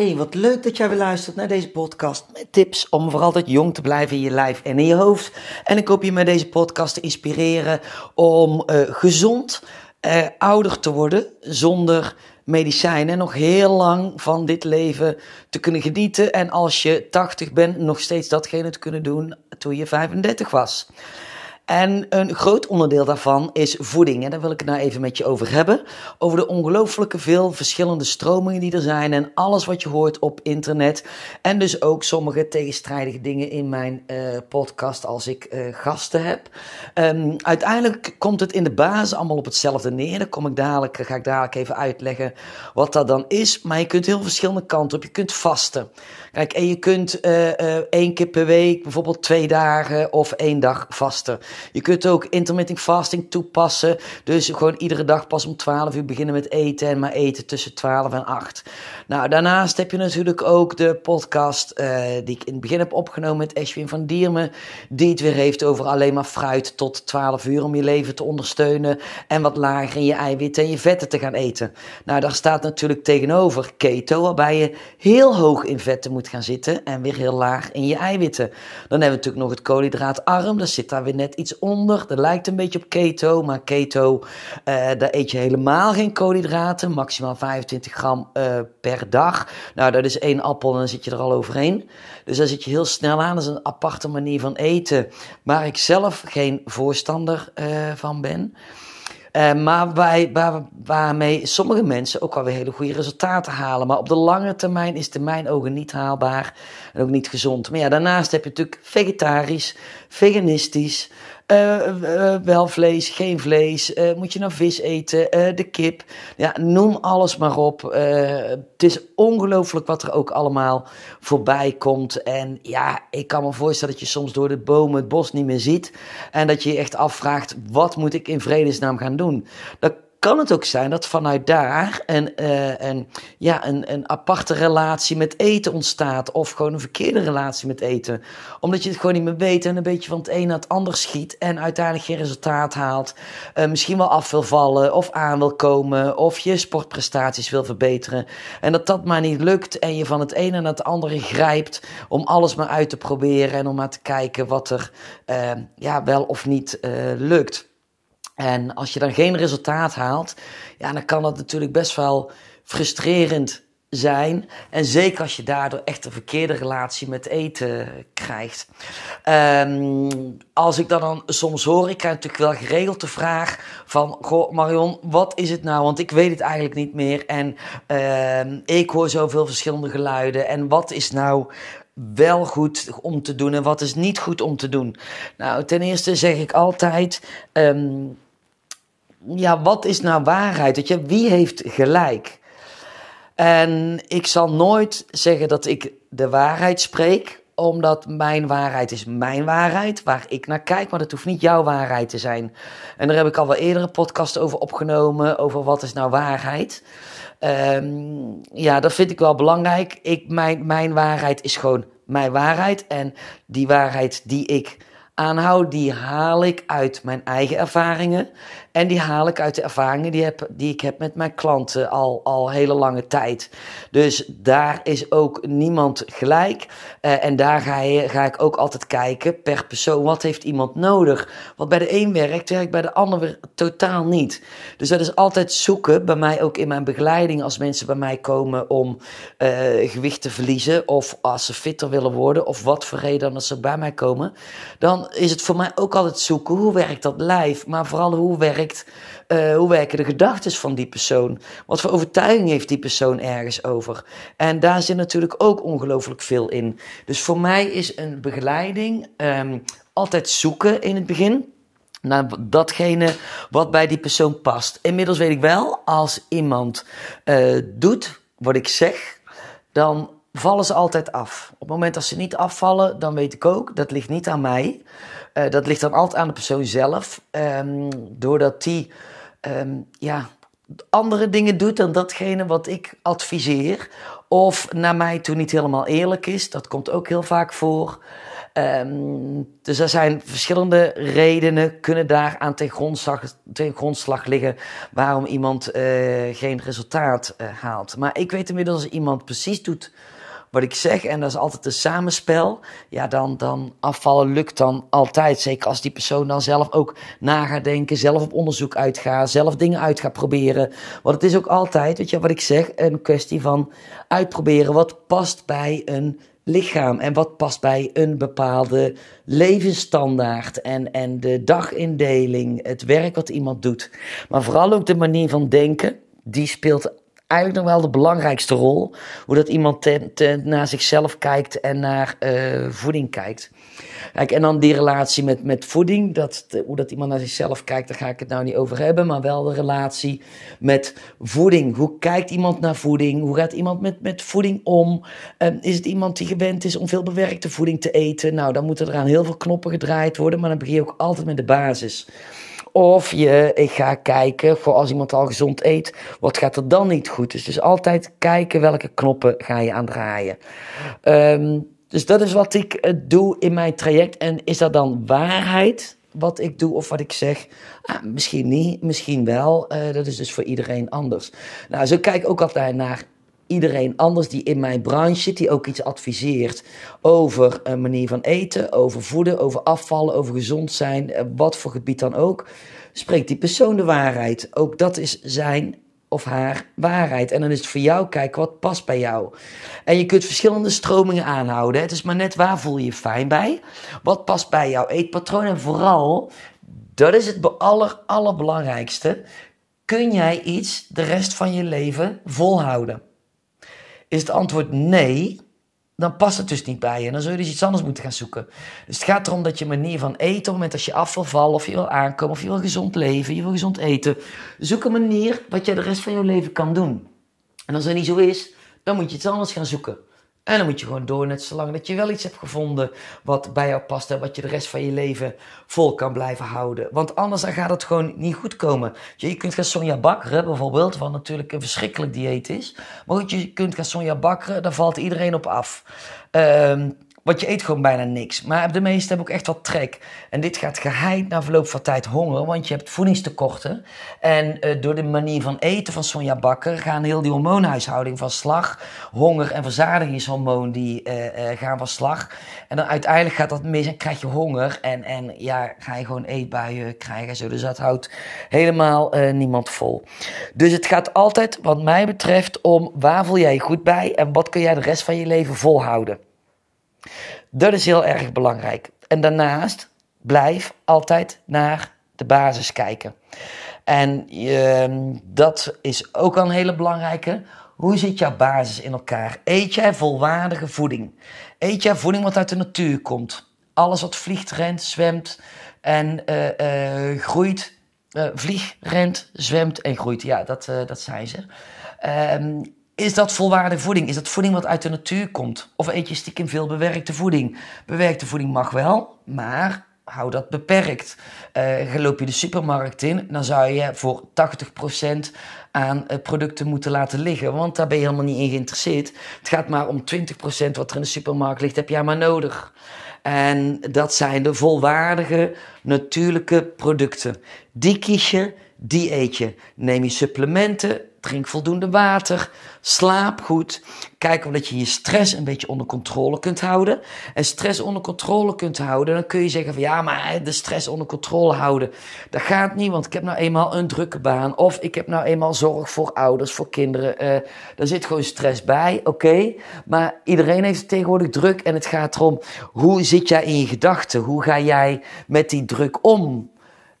Hey, wat leuk dat jij weer luistert naar deze podcast met tips om voor altijd jong te blijven in je lijf en in je hoofd. En ik hoop je met deze podcast te inspireren om uh, gezond uh, ouder te worden zonder medicijnen. Nog heel lang van dit leven te kunnen genieten. En als je 80 bent, nog steeds datgene te kunnen doen toen je 35 was. En een groot onderdeel daarvan is voeding. En daar wil ik het nou even met je over hebben. Over de ongelooflijke veel verschillende stromingen die er zijn. En alles wat je hoort op internet. En dus ook sommige tegenstrijdige dingen in mijn uh, podcast als ik uh, gasten heb. Um, uiteindelijk komt het in de basis allemaal op hetzelfde neer. Daar kom ik dadelijk, ga ik dadelijk even uitleggen wat dat dan is. Maar je kunt heel verschillende kanten op. Je kunt vasten. Kijk, en je kunt uh, één keer per week, bijvoorbeeld twee dagen of één dag vasten. Je kunt ook intermittent fasting toepassen. Dus gewoon iedere dag pas om 12 uur beginnen met eten en maar eten tussen 12 en 8. Nou, daarnaast heb je natuurlijk ook de podcast uh, die ik in het begin heb opgenomen met Ashwin van Diermen. Die het weer heeft over alleen maar fruit tot 12 uur om je leven te ondersteunen. En wat lager in je eiwitten en je vetten te gaan eten. Nou, daar staat natuurlijk tegenover keto, waarbij je heel hoog in vetten moet gaan zitten en weer heel laag in je eiwitten. Dan hebben we natuurlijk nog het koolhydraatarm, daar zit daar weer net iets onder. Dat lijkt een beetje op keto, maar keto, uh, daar eet je helemaal geen koolhydraten, maximaal 25 gram uh, per dag. Nou, dat is één appel en dan zit je er al overheen. Dus daar zit je heel snel aan. Dat is een aparte manier van eten, waar ik zelf geen voorstander uh, van ben. Uh, maar waar, waarmee sommige mensen ook alweer hele goede resultaten halen. Maar op de lange termijn is het in mijn ogen niet haalbaar en ook niet gezond. Maar ja, daarnaast heb je natuurlijk vegetarisch, veganistisch, wel vlees, geen vlees. Moet je nou vis eten? de kip. Ja, noem alles maar op. het is ongelooflijk wat er ook allemaal voorbij komt. En ja, ik kan me voorstellen dat je soms door de bomen het bos niet meer ziet. En dat je je echt afvraagt: wat moet ik in vredesnaam gaan doen? Dat kan het ook zijn dat vanuit daar een, uh, een, ja, een, een aparte relatie met eten ontstaat. Of gewoon een verkeerde relatie met eten. Omdat je het gewoon niet meer weet en een beetje van het een naar het ander schiet. En uiteindelijk geen resultaat haalt. Uh, misschien wel af wil vallen of aan wil komen. Of je sportprestaties wil verbeteren. En dat dat maar niet lukt. En je van het ene naar het andere grijpt. Om alles maar uit te proberen. En om maar te kijken wat er uh, ja, wel of niet lukt. En als je dan geen resultaat haalt, ja, dan kan dat natuurlijk best wel frustrerend zijn. En zeker als je daardoor echt een verkeerde relatie met eten krijgt. Um, als ik dan, dan soms hoor, ik krijg natuurlijk wel geregeld de vraag van... Goh, Marion, wat is het nou? Want ik weet het eigenlijk niet meer. En uh, ik hoor zoveel verschillende geluiden. En wat is nou wel goed om te doen en wat is niet goed om te doen? Nou, ten eerste zeg ik altijd... Um, ja, wat is nou waarheid? Weet je, wie heeft gelijk? En ik zal nooit zeggen dat ik de waarheid spreek, omdat mijn waarheid is mijn waarheid, waar ik naar kijk, maar dat hoeft niet jouw waarheid te zijn. En daar heb ik al wel eerder een podcast over opgenomen, over wat is nou waarheid. Um, ja, dat vind ik wel belangrijk. Ik, mijn, mijn waarheid is gewoon mijn waarheid. En die waarheid die ik aanhoud, die haal ik uit mijn eigen ervaringen. En die haal ik uit de ervaringen die, heb, die ik heb met mijn klanten al, al hele lange tijd. Dus daar is ook niemand gelijk. Uh, en daar ga, ga ik ook altijd kijken per persoon. Wat heeft iemand nodig? Wat bij de een werkt, werkt bij de ander totaal niet. Dus dat is altijd zoeken, bij mij ook in mijn begeleiding, als mensen bij mij komen om uh, gewicht te verliezen. Of als ze fitter willen worden, of wat voor reden dan dat ze bij mij komen. Dan is het voor mij ook altijd zoeken, hoe werkt dat lijf? Maar vooral hoe werkt uh, hoe werken de gedachten van die persoon? Wat voor overtuiging heeft die persoon ergens over? En daar zit natuurlijk ook ongelooflijk veel in. Dus voor mij is een begeleiding um, altijd zoeken in het begin naar datgene wat bij die persoon past. Inmiddels weet ik wel, als iemand uh, doet wat ik zeg, dan vallen ze altijd af. Op het moment dat ze niet afvallen, dan weet ik ook, dat ligt niet aan mij. Uh, dat ligt dan altijd aan de persoon zelf. Um, doordat die um, ja, andere dingen doet dan datgene wat ik adviseer. Of naar mij toe niet helemaal eerlijk is. Dat komt ook heel vaak voor. Um, dus er zijn verschillende redenen, kunnen daar aan ten grondslag, ten grondslag liggen waarom iemand uh, geen resultaat uh, haalt. Maar ik weet inmiddels als iemand precies doet wat ik zeg, en dat is altijd een samenspel, ja, dan, dan afvallen lukt dan altijd. Zeker als die persoon dan zelf ook na gaat denken, zelf op onderzoek uitgaat, zelf dingen uit gaat proberen. Want het is ook altijd, weet je wat ik zeg, een kwestie van uitproberen wat past bij een lichaam en wat past bij een bepaalde levensstandaard en, en de dagindeling, het werk wat iemand doet. Maar vooral ook de manier van denken, die speelt eigenlijk nog wel de belangrijkste rol. Hoe dat iemand naar zichzelf kijkt en naar uh, voeding kijkt. Kijk, en dan die relatie met, met voeding, dat, hoe dat iemand naar zichzelf kijkt, daar ga ik het nou niet over hebben. Maar wel de relatie met voeding. Hoe kijkt iemand naar voeding? Hoe gaat iemand met, met voeding om? Um, is het iemand die gewend is om veel bewerkte voeding te eten? Nou, dan moeten er aan heel veel knoppen gedraaid worden, maar dan begin je ook altijd met de basis. Of je, ik ga kijken, voor als iemand al gezond eet, wat gaat er dan niet goed? Dus, dus altijd kijken welke knoppen ga je aan draaien. Um, dus dat is wat ik uh, doe in mijn traject. En is dat dan waarheid, wat ik doe of wat ik zeg? Ah, misschien niet, misschien wel. Uh, dat is dus voor iedereen anders. Nou, zo kijk ook altijd naar iedereen anders die in mijn branche zit, die ook iets adviseert over een manier van eten, over voeden, over afvallen, over gezond zijn, eh, wat voor gebied dan ook, spreekt die persoon de waarheid. Ook dat is zijn of haar waarheid. En dan is het voor jou kijken wat past bij jou. En je kunt verschillende stromingen aanhouden. Het is maar net waar voel je je fijn bij. Wat past bij jouw eetpatroon. En vooral, dat is het aller, allerbelangrijkste. Kun jij iets de rest van je leven volhouden? Is het antwoord nee, dan past het dus niet bij je. En dan zul je dus iets anders moeten gaan zoeken. Dus het gaat erom dat je manier van eten, op het moment dat je af wil vallen, of je wil aankomen, of je wil gezond leven, je wil gezond eten. Zoek een manier wat je de rest van je leven kan doen. En als dat niet zo is, dan moet je iets anders gaan zoeken. En dan moet je gewoon door, net zolang dat je wel iets hebt gevonden wat bij jou past en wat je de rest van je leven vol kan blijven houden. Want anders dan gaat het gewoon niet goed komen. Je kunt gaan Sonja bakkeren bijvoorbeeld, wat natuurlijk een verschrikkelijk dieet is. Maar goed, je kunt gaan Sonja bakkeren, daar valt iedereen op af. Um, want je eet gewoon bijna niks. Maar de meesten hebben ook echt wat trek. En dit gaat geheid na verloop van tijd honger, want je hebt voedingstekorten. En uh, door de manier van eten van Sonja Bakker gaan heel die hormoonhuishouding van slag, honger en verzadigingshormoon, die uh, uh, gaan van slag. En dan uiteindelijk gaat dat mis en krijg je honger. En, en ja, ga je gewoon eetbuien krijgen. Zo. Dus dat houdt helemaal niemand vol. Dus het gaat altijd, wat mij betreft, om waar voel jij je goed bij en wat kun jij de rest van je leven volhouden. Dat is heel erg belangrijk. En daarnaast blijf altijd naar de basis kijken. En uh, dat is ook een hele belangrijke. Hoe zit jouw basis in elkaar? Eet jij volwaardige voeding? Eet jij voeding wat uit de natuur komt? Alles wat vliegt, rent, zwemt en uh, uh, groeit. Uh, vliegt, rent, zwemt en groeit. Ja, dat, dat zijn ze. Is dat volwaardige voeding? Is dat voeding wat uit de natuur komt? Of eet je stiekem veel bewerkte voeding? Bewerkte voeding mag wel, maar hou dat beperkt. Uh, loop je de supermarkt in, dan zou je voor 80% aan uh, producten moeten laten liggen. Want daar ben je helemaal niet in geïnteresseerd. Het gaat maar om 20% wat er in de supermarkt ligt, heb jij maar nodig. En dat zijn de volwaardige, natuurlijke producten. Die kies je, die eet je. Neem je supplementen, drink voldoende water, slaap goed. Kijk of dat je je stress een beetje onder controle kunt houden. En stress onder controle kunt houden, dan kun je zeggen van ja, maar de stress onder controle houden, dat gaat niet, want ik heb nou eenmaal een drukke baan. Of ik heb nou eenmaal zorg voor ouders, voor kinderen. Uh, daar zit gewoon stress bij, oké. Maar iedereen heeft tegenwoordig druk en het gaat erom, hoe zit jij in je gedachten? Hoe ga jij met die druk om?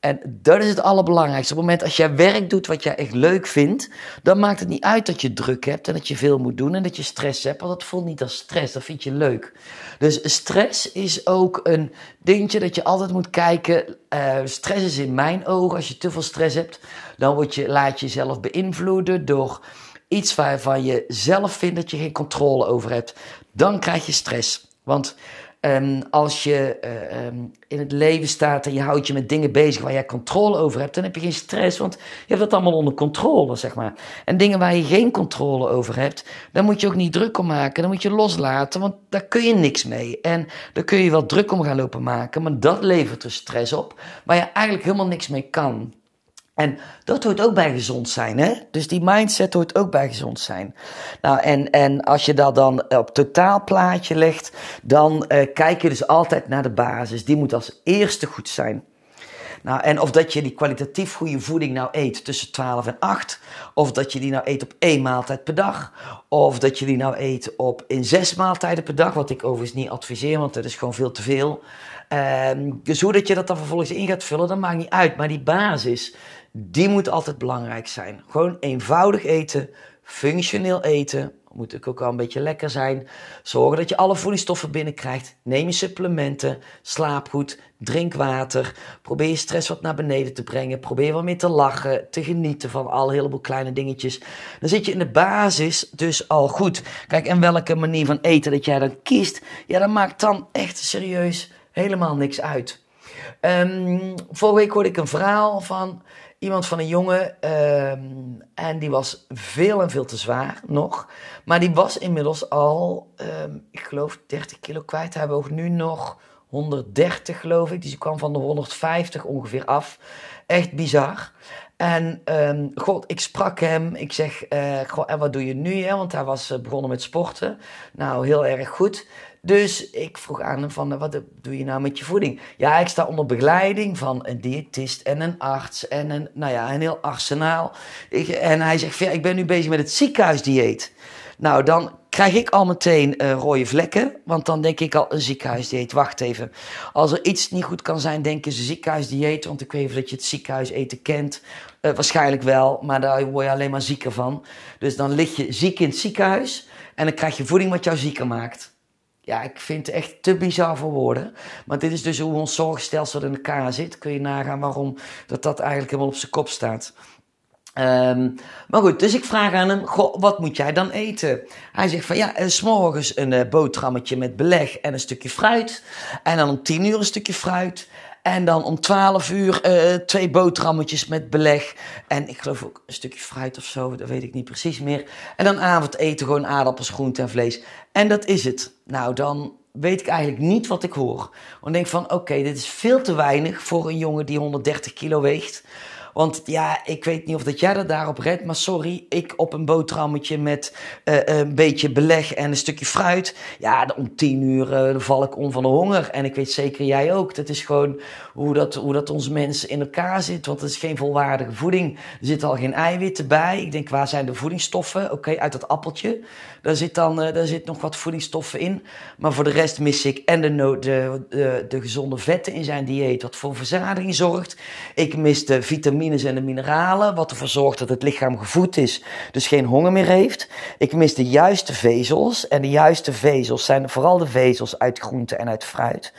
En dat is het allerbelangrijkste. Op het moment als jij werk doet wat jij echt leuk vindt, dan maakt het niet uit dat je druk hebt en dat je veel moet doen en dat je stress hebt, want dat voelt niet als stress, dat vind je leuk. Dus stress is ook een dingetje dat je altijd moet kijken. Uh, stress is in mijn ogen, als je te veel stress hebt, dan word je, laat je jezelf beïnvloeden door iets waarvan je zelf vindt dat je geen controle over hebt. Dan krijg je stress. Want Um, als je uh, um, in het leven staat en je houdt je met dingen bezig waar jij controle over hebt, dan heb je geen stress, want je hebt dat allemaal onder controle, zeg maar. En dingen waar je geen controle over hebt, daar moet je ook niet druk om maken, dan moet je loslaten, want daar kun je niks mee. En daar kun je wel druk om gaan lopen maken, maar dat levert er stress op, waar je eigenlijk helemaal niks mee kan. En dat hoort ook bij gezond zijn, hè? Dus die mindset hoort ook bij gezond zijn. Nou, en, en als je dat dan op totaalplaatje legt, dan uh, kijk je dus altijd naar de basis. Die moet als eerste goed zijn. Nou, en of dat je die kwalitatief goede voeding nou eet tussen 12 en 8, of dat je die nou eet op één maaltijd per dag, of dat je die nou eet op in zes maaltijden per dag, wat ik overigens niet adviseer, want dat is gewoon veel te veel. Uh, dus hoe dat je dat dan vervolgens in gaat vullen, dat maakt niet uit. Maar die basis, die moet altijd belangrijk zijn. Gewoon eenvoudig eten, functioneel eten. Moet ook wel een beetje lekker zijn. Zorgen dat je alle voedingsstoffen binnenkrijgt. Neem je supplementen. Slaap goed. Drink water. Probeer je stress wat naar beneden te brengen. Probeer wat meer te lachen. Te genieten van al een heleboel kleine dingetjes. Dan zit je in de basis dus al goed. Kijk, en welke manier van eten dat jij dan kiest. Ja, dat maakt dan echt serieus helemaal niks uit. Um, vorige week hoorde ik een verhaal van iemand van een jongen. Um, en die was veel en veel te zwaar nog. Maar die was inmiddels al, um, ik geloof, 30 kilo kwijt. Hij woog nu nog 130, geloof ik. Dus die kwam van de 150 ongeveer af. Echt bizar. En um, god, ik sprak hem. Ik zeg, uh, en wat doe je nu? Hè? Want hij was uh, begonnen met sporten. Nou, heel erg goed. Dus ik vroeg aan hem van, wat doe je nou met je voeding? Ja, ik sta onder begeleiding van een diëtist en een arts en een, nou ja, een heel arsenaal. Ik, en hij zegt, ja, ik ben nu bezig met het ziekenhuisdieet. Nou, dan krijg ik al meteen uh, rode vlekken, want dan denk ik al een ziekenhuisdieet. Wacht even, als er iets niet goed kan zijn, denk ze ziekenhuisdieet, want ik weet dat je het ziekenhuiseten kent. Uh, waarschijnlijk wel, maar daar word je alleen maar zieker van. Dus dan lig je ziek in het ziekenhuis en dan krijg je voeding wat jou zieker maakt. Ja, ik vind het echt te bizar voor woorden. Maar dit is dus hoe ons zorgstelsel in elkaar zit. Kun je nagaan waarom dat, dat eigenlijk helemaal op zijn kop staat. Um, maar goed, dus ik vraag aan hem, goh, wat moet jij dan eten? Hij zegt van ja, eh, s morgens een uh, boterhammetje met beleg en een stukje fruit. En dan om tien uur een stukje fruit. En dan om 12 uur uh, twee boterhammetjes met beleg. En ik geloof ook een stukje fruit of zo, dat weet ik niet precies meer. En dan avondeten gewoon aardappels, groente en vlees. En dat is het. Nou, dan weet ik eigenlijk niet wat ik hoor. Dan denk ik van, oké, dit is veel te weinig voor een jongen die 130 kilo weegt. Want ja, ik weet niet of dat jij dat daarop redt. Maar sorry, ik op een boterhammetje met uh, een beetje beleg en een stukje fruit. Ja, om tien uur uh, val ik om van de honger. En ik weet zeker jij ook. Dat is gewoon hoe dat, hoe dat ons mensen in elkaar zit. Want het is geen volwaardige voeding. Er zitten al geen eiwitten bij. Ik denk, waar zijn de voedingsstoffen? Oké, uit dat appeltje. Daar zit dan uh, daar zit nog wat voedingsstoffen in. Maar voor de rest mis ik en de, de, de, de gezonde vetten in zijn dieet. Wat voor verzadiging zorgt. Ik mis de vitamine en de mineralen, wat ervoor zorgt dat het lichaam gevoed is, dus geen honger meer heeft. Ik mis de juiste vezels en de juiste vezels zijn vooral de vezels uit groente en uit fruit.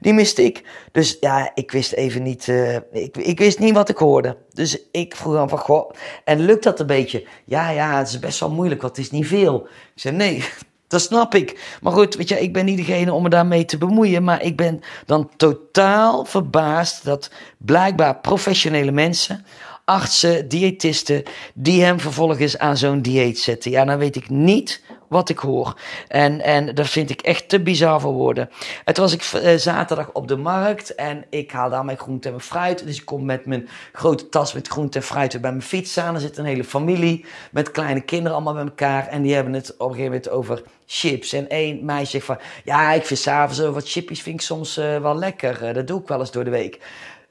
Die miste ik. Dus ja, ik wist even niet, uh, ik, ik wist niet wat ik hoorde. Dus ik vroeg dan van, goh, en lukt dat een beetje? Ja, ja, het is best wel moeilijk, want het is niet veel. Ik zei, nee, dat snap ik. Maar goed, weet je, ik ben niet degene om me daarmee te bemoeien. Maar ik ben dan totaal verbaasd dat blijkbaar professionele mensen, artsen, diëtisten, die hem vervolgens aan zo'n dieet zetten. Ja, dan weet ik niet wat ik hoor. En, en dat vind ik echt te bizar voor woorden. Het was ik uh, zaterdag op de markt en ik haal daar mijn groente en mijn fruit. Dus ik kom met mijn grote tas met groente en fruit bij mijn fiets aan. Er zit een hele familie met kleine kinderen allemaal bij elkaar. En die hebben het op een gegeven moment over chips. En één meisje zegt van, ja, ik vind s'avonds wat chipjes vind ik soms uh, wel lekker. Uh, dat doe ik wel eens door de week.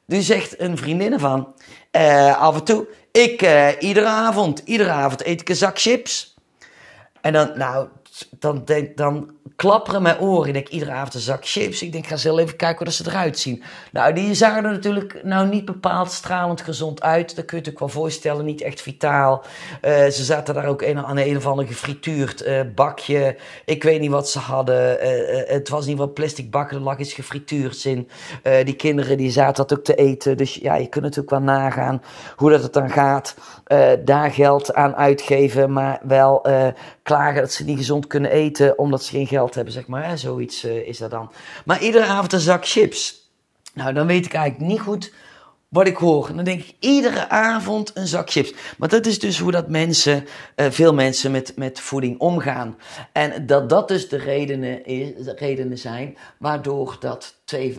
Dus zegt een vriendin van, af en toe, ik iedere avond, iedere avond eet ik een zak chips. En dan, nou, dan, denk, dan klapperen mijn oren. Ik denk iedere avond een zak chips. Ik denk, ga eens even kijken hoe ze eruit zien. Nou, die zagen er natuurlijk nou niet bepaald stralend gezond uit. Dat kun je je wel voorstellen. Niet echt vitaal. Uh, ze zaten daar ook aan een of ander gefrituurd uh, bakje. Ik weet niet wat ze hadden. Uh, het was ieder geval plastic bakken. Er lag iets gefrituurd in. die kinderen die zaten dat ook te eten. Dus ja, je kunt natuurlijk wel nagaan hoe dat het dan gaat. daar geld aan uitgeven. Maar wel klagen dat ze niet gezond kunnen eten omdat ze geen geld hebben, zeg maar. Zoiets uh, is dat dan. Maar iedere avond een zak chips. Nou, dan weet ik eigenlijk niet goed wat ik hoor. Dan denk ik iedere avond een zak chips. Maar dat is dus hoe dat mensen, uh, veel mensen met, met voeding omgaan. En dat dat dus de redenen, is, de redenen zijn waardoor dat 2, 53%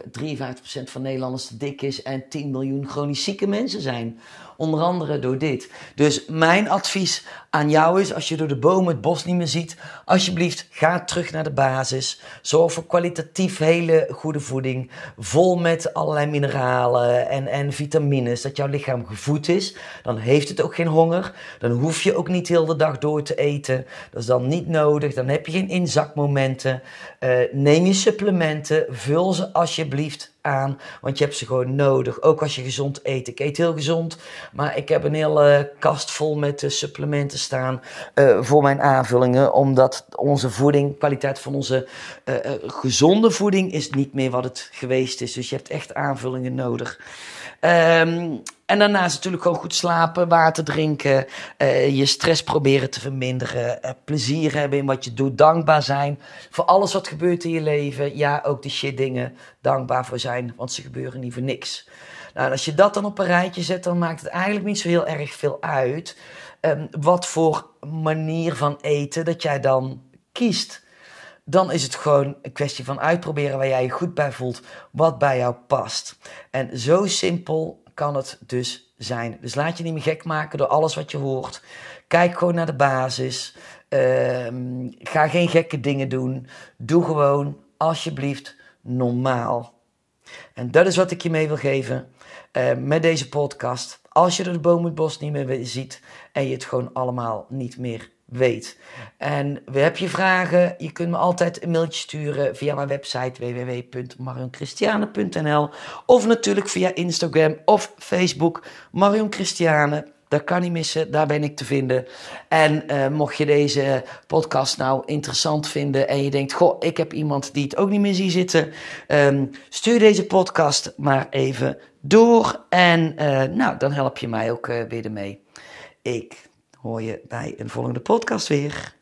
van Nederlanders te dik is en 10 miljoen chronisch zieke mensen zijn. Onder andere door dit. Dus mijn advies aan jou is, als je door de bomen het bos niet meer ziet, alsjeblieft ga terug naar de basis. Zorg voor kwalitatief hele goede voeding, vol met allerlei mineralen en, en vitamines, dat jouw lichaam gevoed is. Dan heeft het ook geen honger. Dan hoef je ook niet heel de dag door te eten. Dat is dan niet nodig. Dan heb je geen inzakmomenten. Uh, neem je supplementen, vul ze alsjeblieft aan, want je hebt ze gewoon nodig. Ook als je gezond eet. Ik eet heel gezond, maar ik heb een hele kast vol met uh, supplementen staan uh, voor mijn aanvullingen, omdat onze voeding, kwaliteit van onze uh, gezonde voeding is niet meer wat het geweest is. Dus je hebt echt aanvullingen nodig. Um, en daarnaast natuurlijk gewoon goed slapen, water drinken, uh, je stress proberen te verminderen, uh, plezier hebben in wat je doet, dankbaar zijn voor alles wat gebeurt in je leven. Ja, ook die shit dingen, dankbaar voor zijn, want ze gebeuren niet voor niks. Nou, als je dat dan op een rijtje zet, dan maakt het eigenlijk niet zo heel erg veel uit um, wat voor manier van eten dat jij dan kiest. Dan is het gewoon een kwestie van uitproberen waar jij je goed bij voelt, wat bij jou past. En zo simpel kan het dus zijn. Dus laat je niet meer gek maken door alles wat je hoort. Kijk gewoon naar de basis. Uh, ga geen gekke dingen doen. Doe gewoon, alsjeblieft, normaal. En dat is wat ik je mee wil geven uh, met deze podcast. Als je de boom het bos niet meer ziet en je het gewoon allemaal niet meer weet. En heb je vragen, je kunt me altijd een mailtje sturen via mijn website www.marionchristiane.nl of natuurlijk via Instagram of Facebook Marion Christiane. Dat kan niet missen, daar ben ik te vinden. En uh, mocht je deze podcast nou interessant vinden en je denkt, goh, ik heb iemand die het ook niet meer zie zitten, um, stuur deze podcast maar even door en uh, nou, dan help je mij ook uh, weer ermee. Ik hoor je bij een volgende podcast weer.